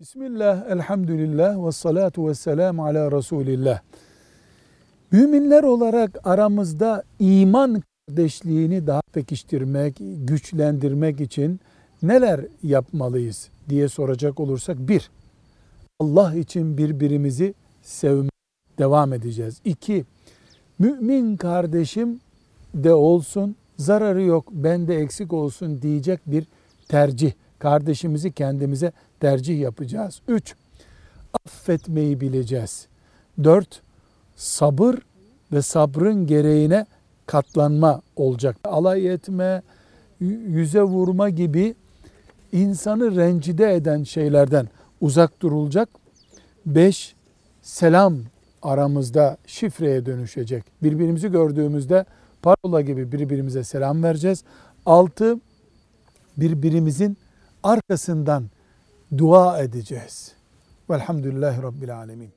Bismillah, elhamdülillah ve salatu ve selamu ala Resulillah. Müminler olarak aramızda iman kardeşliğini daha pekiştirmek, güçlendirmek için neler yapmalıyız diye soracak olursak bir, Allah için birbirimizi sevmeye devam edeceğiz. İki, mümin kardeşim de olsun, zararı yok, bende eksik olsun diyecek bir tercih. Kardeşimizi kendimize tercih yapacağız. Üç, affetmeyi bileceğiz. Dört, sabır ve sabrın gereğine katlanma olacak. Alay etme, yüze vurma gibi insanı rencide eden şeylerden uzak durulacak. Beş, selam aramızda şifreye dönüşecek. Birbirimizi gördüğümüzde parola gibi birbirimize selam vereceğiz. Altı, birbirimizin arkasından dua edeceğiz. Velhamdülillahi Rabbil Alemin.